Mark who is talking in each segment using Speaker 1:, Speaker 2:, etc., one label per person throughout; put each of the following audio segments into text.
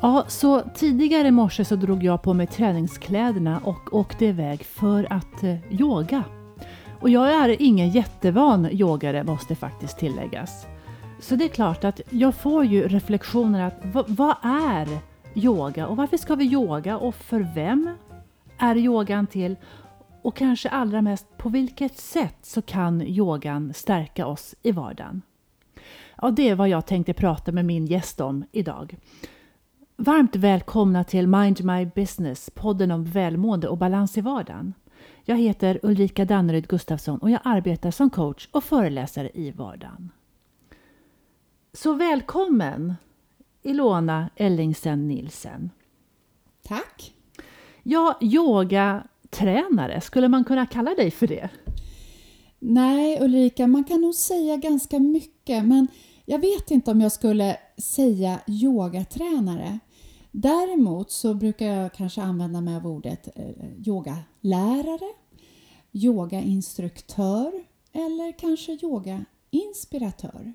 Speaker 1: Ja, så tidigare i morse så drog jag på mig träningskläderna och åkte iväg för att eh, yoga. Och jag är ingen jättevan yogare måste faktiskt tilläggas. Så det är klart att jag får ju reflektioner att vad, vad är yoga och varför ska vi yoga och för vem är yogan till? Och kanske allra mest, på vilket sätt så kan yogan stärka oss i vardagen? Ja, det är vad jag tänkte prata med min gäst om idag. Varmt välkomna till Mind My Business, podden om välmående och balans i vardagen. Jag heter Ulrika Danneryd Gustafsson och jag arbetar som coach och föreläsare i vardagen. Så välkommen Ilona Ellingsen Nilsen.
Speaker 2: Tack!
Speaker 1: Ja, yogatränare, skulle man kunna kalla dig för det?
Speaker 2: Nej Ulrika, man kan nog säga ganska mycket men jag vet inte om jag skulle säga yogatränare. Däremot så brukar jag kanske använda mig av ordet eh, yogalärare, yogainstruktör eller kanske yogainspiratör.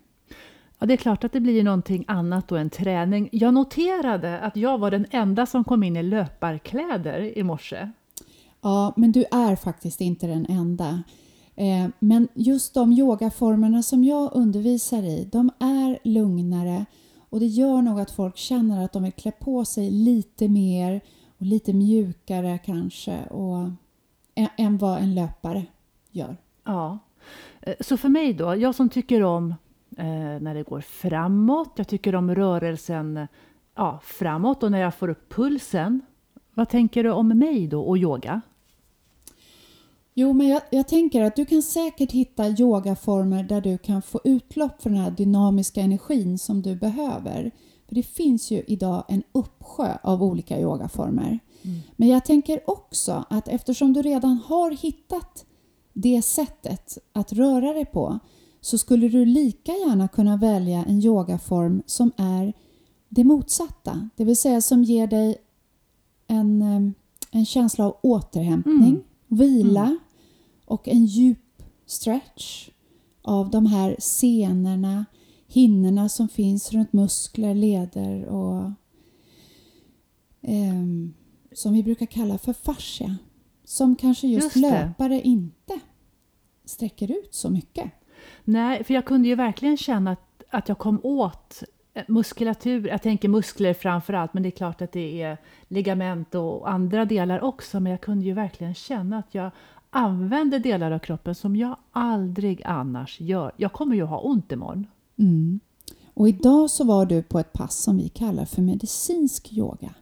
Speaker 1: Ja, det är klart att det blir någonting annat då än träning. Jag noterade att jag var den enda som kom in i löparkläder i morse.
Speaker 2: Ja, men du är faktiskt inte den enda. Eh, men just de yogaformerna som jag undervisar i, de är lugnare det gör nog att folk känner att de vill klä på sig lite mer och lite mjukare kanske och, än vad en löpare gör.
Speaker 1: Ja. Eh, så för mig då, jag som tycker om eh, när det går framåt, jag tycker om rörelsen eh, ja, framåt och när jag får upp pulsen. Vad tänker du om mig då och yoga?
Speaker 2: Jo, men jag, jag, tänker att du kan säkert hitta yogaformer där du kan få utlopp för den här dynamiska energin som du behöver. För Det finns ju idag en uppsjö av olika yogaformer. Mm. Men jag tänker också att eftersom du redan har hittat det sättet att röra dig på så skulle du lika gärna kunna välja en yogaform som är det motsatta. Det vill säga som ger dig en, eh, en känsla av återhämtning. Mm vila mm. och en djup stretch av de här senorna, hinnorna som finns runt muskler, leder och eh, som vi brukar kalla för fascia. Som kanske just, just löpare inte sträcker ut så mycket.
Speaker 1: Nej, för jag kunde ju verkligen känna att, att jag kom åt muskulatur, jag tänker muskler framför allt, men det är klart att det är ligament och andra delar också, men jag kunde ju verkligen känna att jag använde delar av kroppen som jag aldrig annars gör. Jag kommer ju ha ont imorgon.
Speaker 2: Mm. Och idag så var du på ett pass som vi kallar för medicinsk yoga.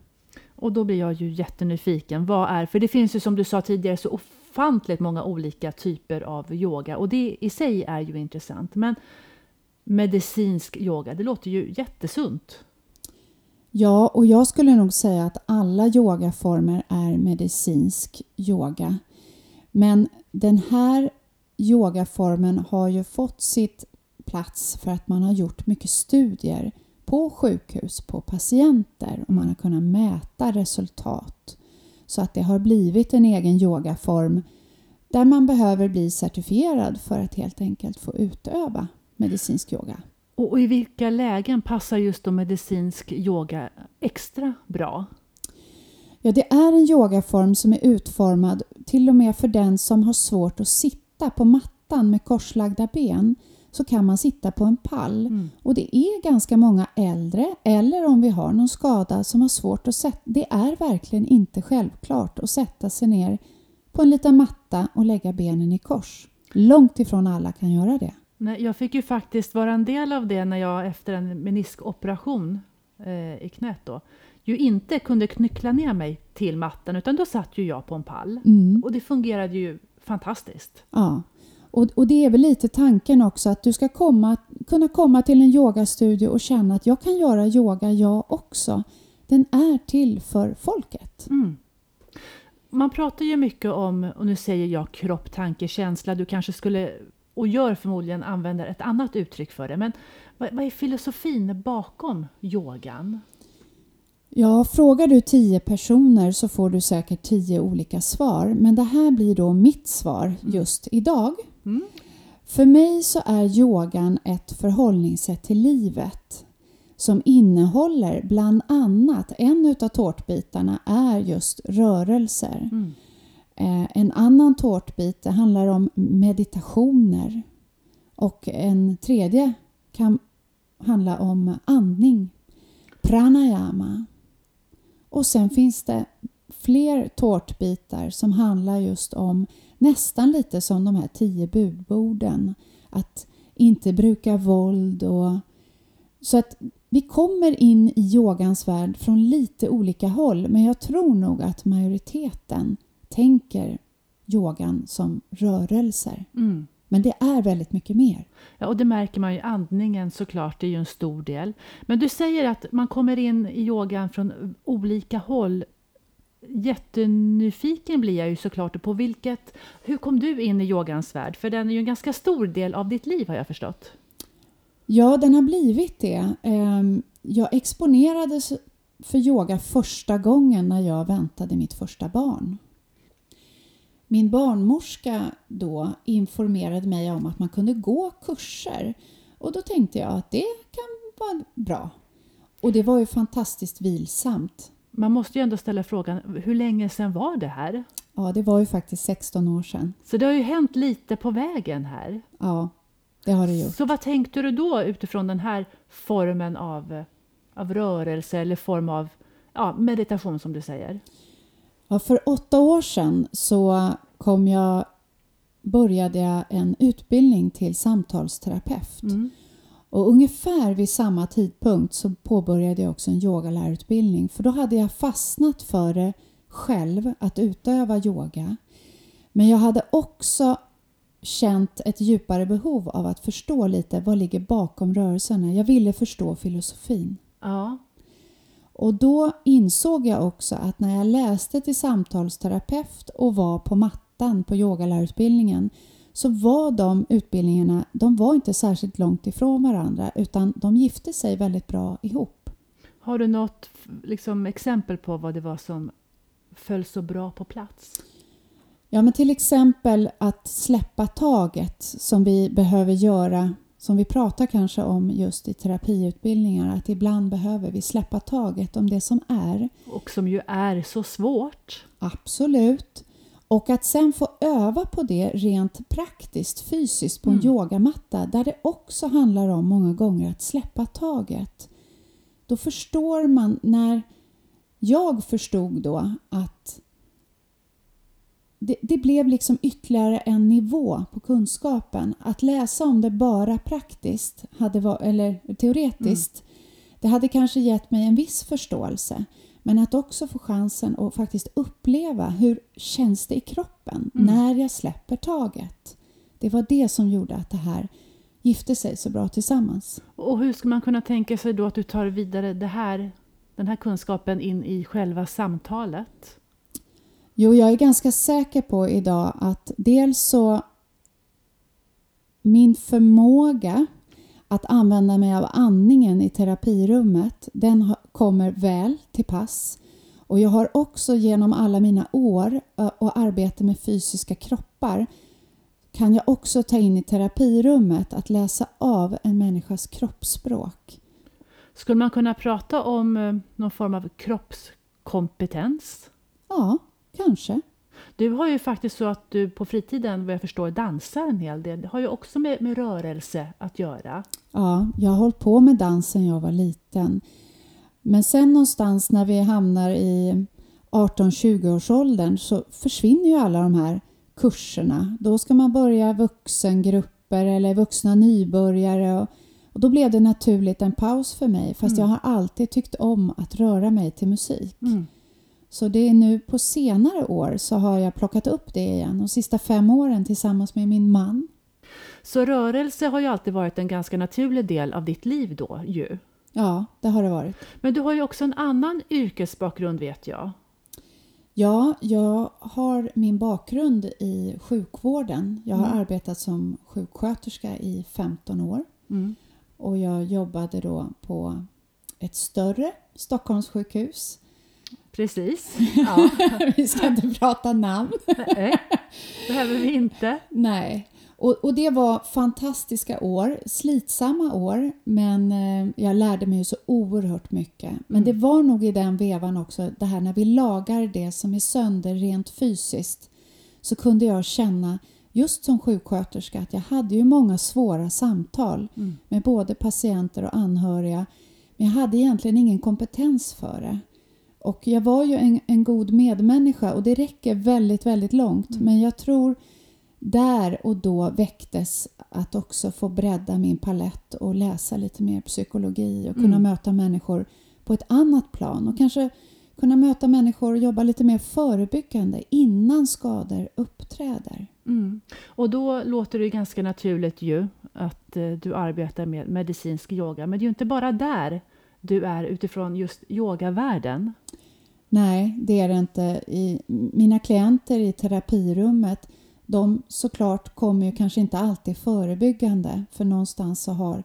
Speaker 1: Och då blir jag ju jättenyfiken. Vad är, för det finns ju som du sa tidigare så ofantligt många olika typer av yoga och det i sig är ju intressant. Men medicinsk yoga. Det låter ju jättesunt.
Speaker 2: Ja, och jag skulle nog säga att alla yogaformer är medicinsk yoga. Men den här yogaformen har ju fått sitt plats för att man har gjort mycket studier på sjukhus, på patienter och man har kunnat mäta resultat. Så att det har blivit en egen yogaform där man behöver bli certifierad för att helt enkelt få utöva medicinsk yoga.
Speaker 1: Och, och i vilka lägen passar just då medicinsk yoga extra bra?
Speaker 2: Ja, det är en yogaform som är utformad till och med för den som har svårt att sitta på mattan med korslagda ben så kan man sitta på en pall. Mm. Och det är ganska många äldre eller om vi har någon skada som har svårt att sätta Det är verkligen inte självklart att sätta sig ner på en liten matta och lägga benen i kors. Långt ifrån alla kan göra det.
Speaker 1: Nej, jag fick ju faktiskt vara en del av det när jag efter en meniskoperation eh, i knät då, ju inte kunde knyckla ner mig till mattan utan då satt ju jag på en pall. Mm. Och det fungerade ju fantastiskt.
Speaker 2: Ja, och, och det är väl lite tanken också att du ska komma, kunna komma till en yogastudio och känna att jag kan göra yoga jag också. Den är till för folket. Mm.
Speaker 1: Man pratar ju mycket om, och nu säger jag kropp, tanke, känsla. Du kanske skulle och gör förmodligen använder ett annat uttryck för det. Men vad, vad är filosofin bakom yogan?
Speaker 2: Ja, frågar du tio personer så får du säkert tio olika svar. Men det här blir då mitt svar mm. just idag. Mm. För mig så är yogan ett förhållningssätt till livet som innehåller bland annat, en utav tårtbitarna är just rörelser.
Speaker 1: Mm.
Speaker 2: Eh, en annan tårtbit det handlar om meditationer och en tredje kan handla om andning, pranayama. Och sen finns det fler tårtbitar som handlar just om nästan lite som de här tio budborden. Att inte bruka våld och så att vi kommer in i yogans värld från lite olika håll men jag tror nog att majoriteten tänker yogan som rörelser.
Speaker 1: Mm.
Speaker 2: Men det är väldigt mycket mer.
Speaker 1: Ja, och det märker man ju. Andningen såklart, det är ju en stor del. Men du säger att man kommer in i yogan från olika håll. Jättenyfiken blir jag ju såklart på vilket... Hur kom du in i yogans värld? För den är ju en ganska stor del av ditt liv har jag förstått.
Speaker 2: Ja, den har blivit det. Ehm, Jag exponerades för yoga första gången när jag väntade mitt första barn. Min barnmorska då informerade mig om att man kunde gå kurser och då tänkte jag att det kan vara bra. Och det var ju fantastiskt vilsamt.
Speaker 1: Man måste ju ändå ställa frågan, hur länge sedan var det här?
Speaker 2: Ja, det var ju faktiskt 16 år sedan.
Speaker 1: Så det har ju hänt lite på vägen här.
Speaker 2: Ja, det har det gjort.
Speaker 1: Så vad tänkte du då utifrån den här formen av, av rörelse eller form av ja, meditation som du säger?
Speaker 2: Ja, för åtta år sedan så kom jag, började jag en utbildning till samtalsterapeut.
Speaker 1: Mm.
Speaker 2: Och ungefär vid samma tidpunkt så påbörjade jag också en yogalärarutbildning för då hade jag fastnat för det själv, att utöva yoga. Men jag hade också känt ett djupare behov av att förstå lite vad ligger bakom rörelserna. Jag ville förstå filosofin.
Speaker 1: Ja,
Speaker 2: Och då insåg jag också att när jag läste till samtalsterapeut och var på mattan på yogalärarutbildningen så var de utbildningarna de var inte särskilt långt ifrån varandra utan de gifte sig väldigt bra ihop.
Speaker 1: Har du något liksom, exempel på vad det var som föll så bra på plats?
Speaker 2: Ja, men till exempel att släppa taget som vi behöver göra, som vi pratar kanske om just i terapiutbildningar, att ibland behöver vi släppa taget om det som är.
Speaker 1: Och som ju är så svårt.
Speaker 2: Absolut. Och att sen få öva på det rent praktiskt, fysiskt på en
Speaker 1: Mm.
Speaker 2: yogamatta där det också handlar om många gånger att släppa taget. Då förstår man när jag förstod då att det, det blev liksom ytterligare en nivå på kunskapen. Att läsa om det bara praktiskt, hade var, eller teoretiskt, det hade kanske gett mig en viss förståelse. Men att också få chansen att faktiskt uppleva hur känns det i kroppen
Speaker 1: Mm.
Speaker 2: när jag släpper taget. Det var det som gjorde att det här gifte sig så bra tillsammans.
Speaker 1: Och hur ska man kunna tänka sig då att du tar vidare det här, den här kunskapen in i själva samtalet?
Speaker 2: Jo, jag är ganska säker på idag att dels så min förmåga att använda mig av andningen i terapirummet, den kommer väl till pass. Och jag har också genom alla mina år och arbete med fysiska kroppar kan jag också ta in i terapirummet att läsa av en människas kroppsspråk.
Speaker 1: Skulle man kunna prata om eh, någon form av kroppskompetens?
Speaker 2: Ja, kanske.
Speaker 1: Du har ju faktiskt så att du på fritiden, vad jag förstår, dansar en hel del. Det har ju också med, med rörelse att göra.
Speaker 2: Ja, jag har hållit på med dans sedan jag var liten. Men sen någonstans när vi hamnar i 18-20-årsåldern så försvinner ju alla de här kurserna. Då ska man börja vuxengrupper eller vuxna nybörjare. Och, och då blev det naturligt en paus för mig fast
Speaker 1: Mm.
Speaker 2: jag har alltid tyckt om att röra mig till musik.
Speaker 1: Mm.
Speaker 2: Så det är nu på senare år så har jag plockat upp det igen. De sista fem åren tillsammans med min man.
Speaker 1: Så rörelse har ju alltid varit en ganska naturlig del av ditt liv då ju.
Speaker 2: Ja, det har det varit.
Speaker 1: Men du har ju också en annan yrkesbakgrund vet jag.
Speaker 2: Ja, jag har min bakgrund i sjukvården. Jag har
Speaker 1: Mm.
Speaker 2: arbetat som sjuksköterska i 15 år
Speaker 1: Mm.
Speaker 2: och jag jobbade då på ett större Stockholmssjukhus.
Speaker 1: Precis. Ja.
Speaker 2: Vi ska inte prata namn.
Speaker 1: Nej, behöver vi inte.
Speaker 2: Nej. Och, och, det var fantastiska år, slitsamma år, men eh, jag lärde mig så oerhört mycket. Men mm. det var nog i den vevan också, det här när vi lagar det som är sönder rent fysiskt, så kunde jag känna just som sjuksköterska att jag hade ju många svåra samtal mm. med både patienter och anhöriga. Men jag hade egentligen ingen kompetens för det. Och jag var ju en, en god medmänniska och det räcker väldigt, väldigt långt. Mm. Men jag tror där och då väcktes att också få bredda min palett och läsa lite mer psykologi och kunna mm. möta människor på ett annat plan och kanske kunna möta människor och jobba lite mer förebyggande innan skador uppträder.
Speaker 1: Mm. Och då låter det ganska naturligt ju att eh, du arbetar med medicinsk yoga, men det är ju inte bara där du är utifrån just yogavärlden.
Speaker 2: Nej, det är det inte. I mina klienter i terapirummet de såklart kommer ju kanske inte alltid förebyggande för någonstans så har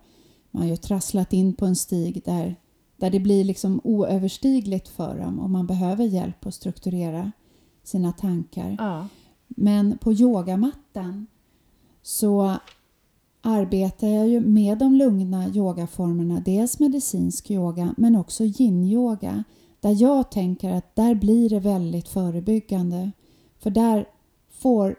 Speaker 2: man ju trasslat in på en stig där, där det blir liksom oöverstigligt för dem och man behöver hjälp att strukturera sina tankar.
Speaker 1: Ja.
Speaker 2: Men på yogamattan så arbetar jag ju med de lugna yogaformerna, dels medicinsk yoga men också yin-yoga där jag tänker att där blir det väldigt förebyggande. För där får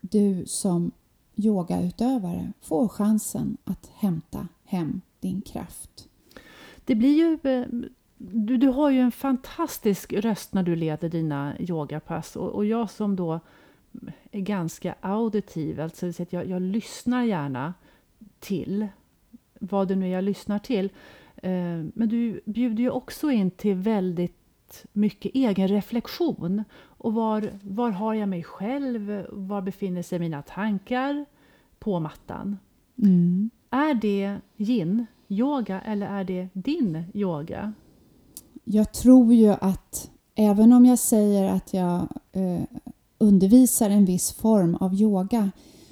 Speaker 2: du som yogautövare får chansen att hämta hem din kraft.
Speaker 1: Det blir ju... Eh, du, du har ju en fantastisk röst när du leder dina yogapass och, och jag som då är ganska auditiv, alltså att jag, jag lyssnar gärna till vad det nu är jag lyssnar till. Eh, men du bjuder ju också in till väldigt mycket egen reflektion. Och var, var har jag mig själv? Var befinner sig mina tankar på mattan?
Speaker 2: Mm.
Speaker 1: Är det yin yoga eller är det din yoga?
Speaker 2: Jag tror ju att även om jag säger att jag eh, undervisar en viss form av yoga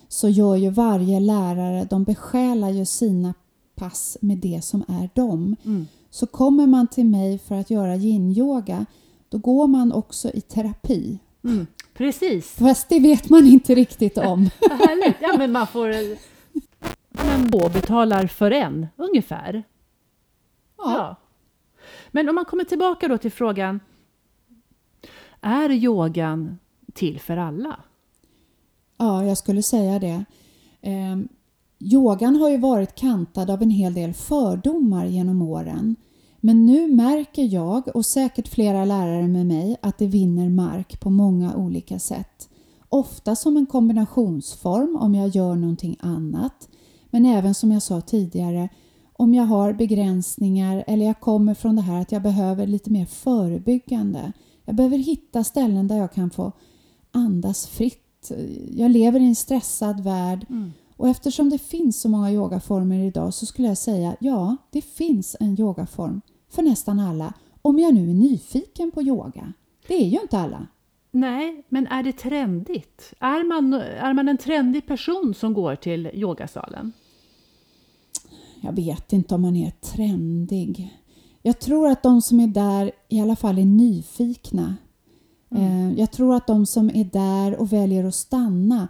Speaker 2: så gör ju varje lärare, de besjälar ju sina pass med det som är dem.
Speaker 1: Mm.
Speaker 2: Så kommer man till mig för att göra yin-yoga då går man också i terapi.
Speaker 1: Mm, precis.
Speaker 2: Fast det vet man inte riktigt om.
Speaker 1: Härligt. Ja, men man får... Man betalar för en, ungefär.
Speaker 2: Ja. ja.
Speaker 1: Men om man kommer tillbaka då till frågan. Är yogan till för alla?
Speaker 2: Ja, jag skulle säga det. Yogan har ju varit kantad av en hel del fördomar genom åren. Men nu märker jag och säkert flera lärare med mig att det vinner mark på många olika sätt. Ofta som en kombinationsform om jag gör någonting annat. Men även som jag sa tidigare om jag har begränsningar eller jag kommer från det här att jag behöver lite mer förebyggande. Jag behöver hitta ställen där jag kan få andas fritt. Jag lever i en stressad värld
Speaker 1: mm
Speaker 2: och eftersom det finns så många yogaformer idag så skulle jag säga ja, det finns en yogaform för nästan alla om jag nu är nyfiken på yoga. Det är ju inte alla.
Speaker 1: Nej, men är det trendigt? Är man, är man en trendig person som går till yogasalen?
Speaker 2: Jag vet inte om man är trendig. Jag tror att de som är där i alla fall är nyfikna. Mm. Eh, jag tror att de som är där och väljer att stanna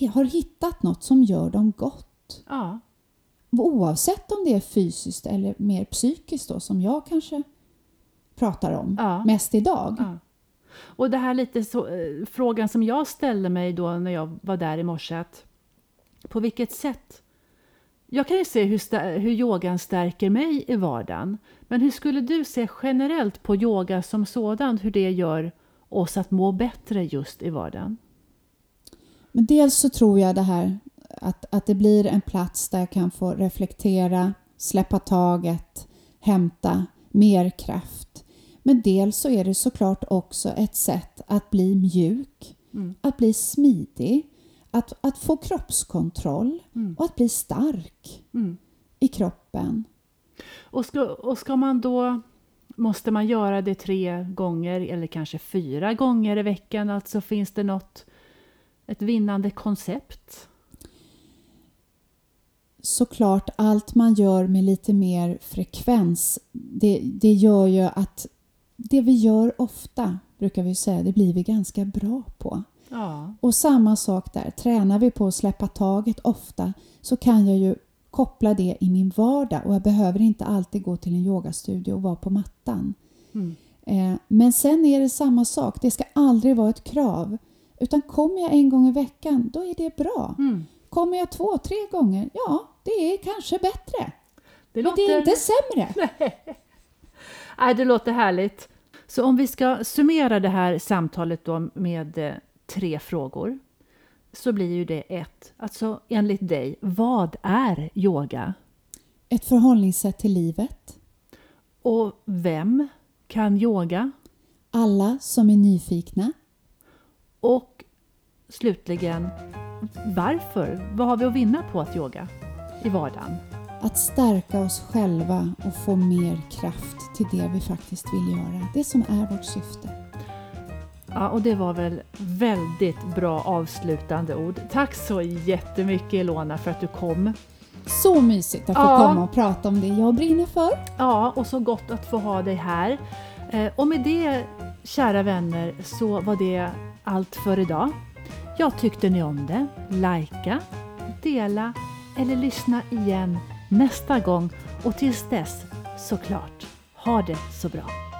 Speaker 2: har hittat något som gör dem gott.
Speaker 1: Ja.
Speaker 2: Oavsett om det är fysiskt eller mer psykiskt då, som jag kanske pratar om
Speaker 1: ja.
Speaker 2: mest idag.
Speaker 1: Ja. Och det här lite så, eh, frågan som jag ställde mig då när jag var där i morse, att på vilket sätt jag kan ju se hur, hur yogan stärker mig i vardagen. Men hur skulle du se generellt på yoga som sådant, hur det gör oss att må bättre just i vardagen?
Speaker 2: Men dels så tror jag det här att, att det blir en plats där jag kan få reflektera, släppa taget, hämta mer kraft. Men dels så är det såklart också ett sätt att bli mjuk,
Speaker 1: mm.
Speaker 2: att bli smidig, att, att få kroppskontroll
Speaker 1: mm.
Speaker 2: och att bli stark
Speaker 1: mm.
Speaker 2: i kroppen.
Speaker 1: Och ska, och ska man då Måste man göra det tre gånger eller kanske fyra gånger i veckan? Alltså finns det något, ett vinnande koncept?
Speaker 2: såklart allt man gör med lite mer frekvens, det, det gör ju att det vi gör ofta, brukar vi säga, det blir vi ganska bra på.
Speaker 1: Ja.
Speaker 2: Och samma sak där, tränar vi på att släppa taget ofta så kan jag ju koppla det i min vardag och jag behöver inte alltid gå till en yogastudio och vara på mattan.
Speaker 1: Mm.
Speaker 2: Eh, men sen är det samma sak, det ska aldrig vara ett krav. Utan kommer jag en gång i veckan, då är det bra.
Speaker 1: Mm.
Speaker 2: Kommer jag två, tre gånger, ja, det är kanske bättre.
Speaker 1: Det
Speaker 2: Men det är inte sämre.
Speaker 1: Nej, det låter härligt. Så om vi ska summera det här samtalet då med eh, tre frågor så blir ju det ett, alltså enligt dig, vad är yoga?
Speaker 2: Ett förhållningssätt till livet.
Speaker 1: Och vem kan yoga?
Speaker 2: Alla som är nyfikna.
Speaker 1: Och slutligen, varför? Vad har vi att vinna på att yoga i vardagen?
Speaker 2: Att stärka oss själva och få mer kraft till det vi faktiskt vill göra. Det som är vårt syfte.
Speaker 1: Ja, och det var väl väldigt bra avslutande ord. Tack så jättemycket Ilona för att du kom.
Speaker 2: Så mysigt att få
Speaker 1: Ja.
Speaker 2: komma och prata om det jag brinner för.
Speaker 1: Ja, och så gott att få ha dig här. Eh, Och med det, kära vänner, så var det allt för idag. Jag tyckte ni om det? Lajka, dela eller lyssna igen nästa gång och tills dess såklart, ha det så bra.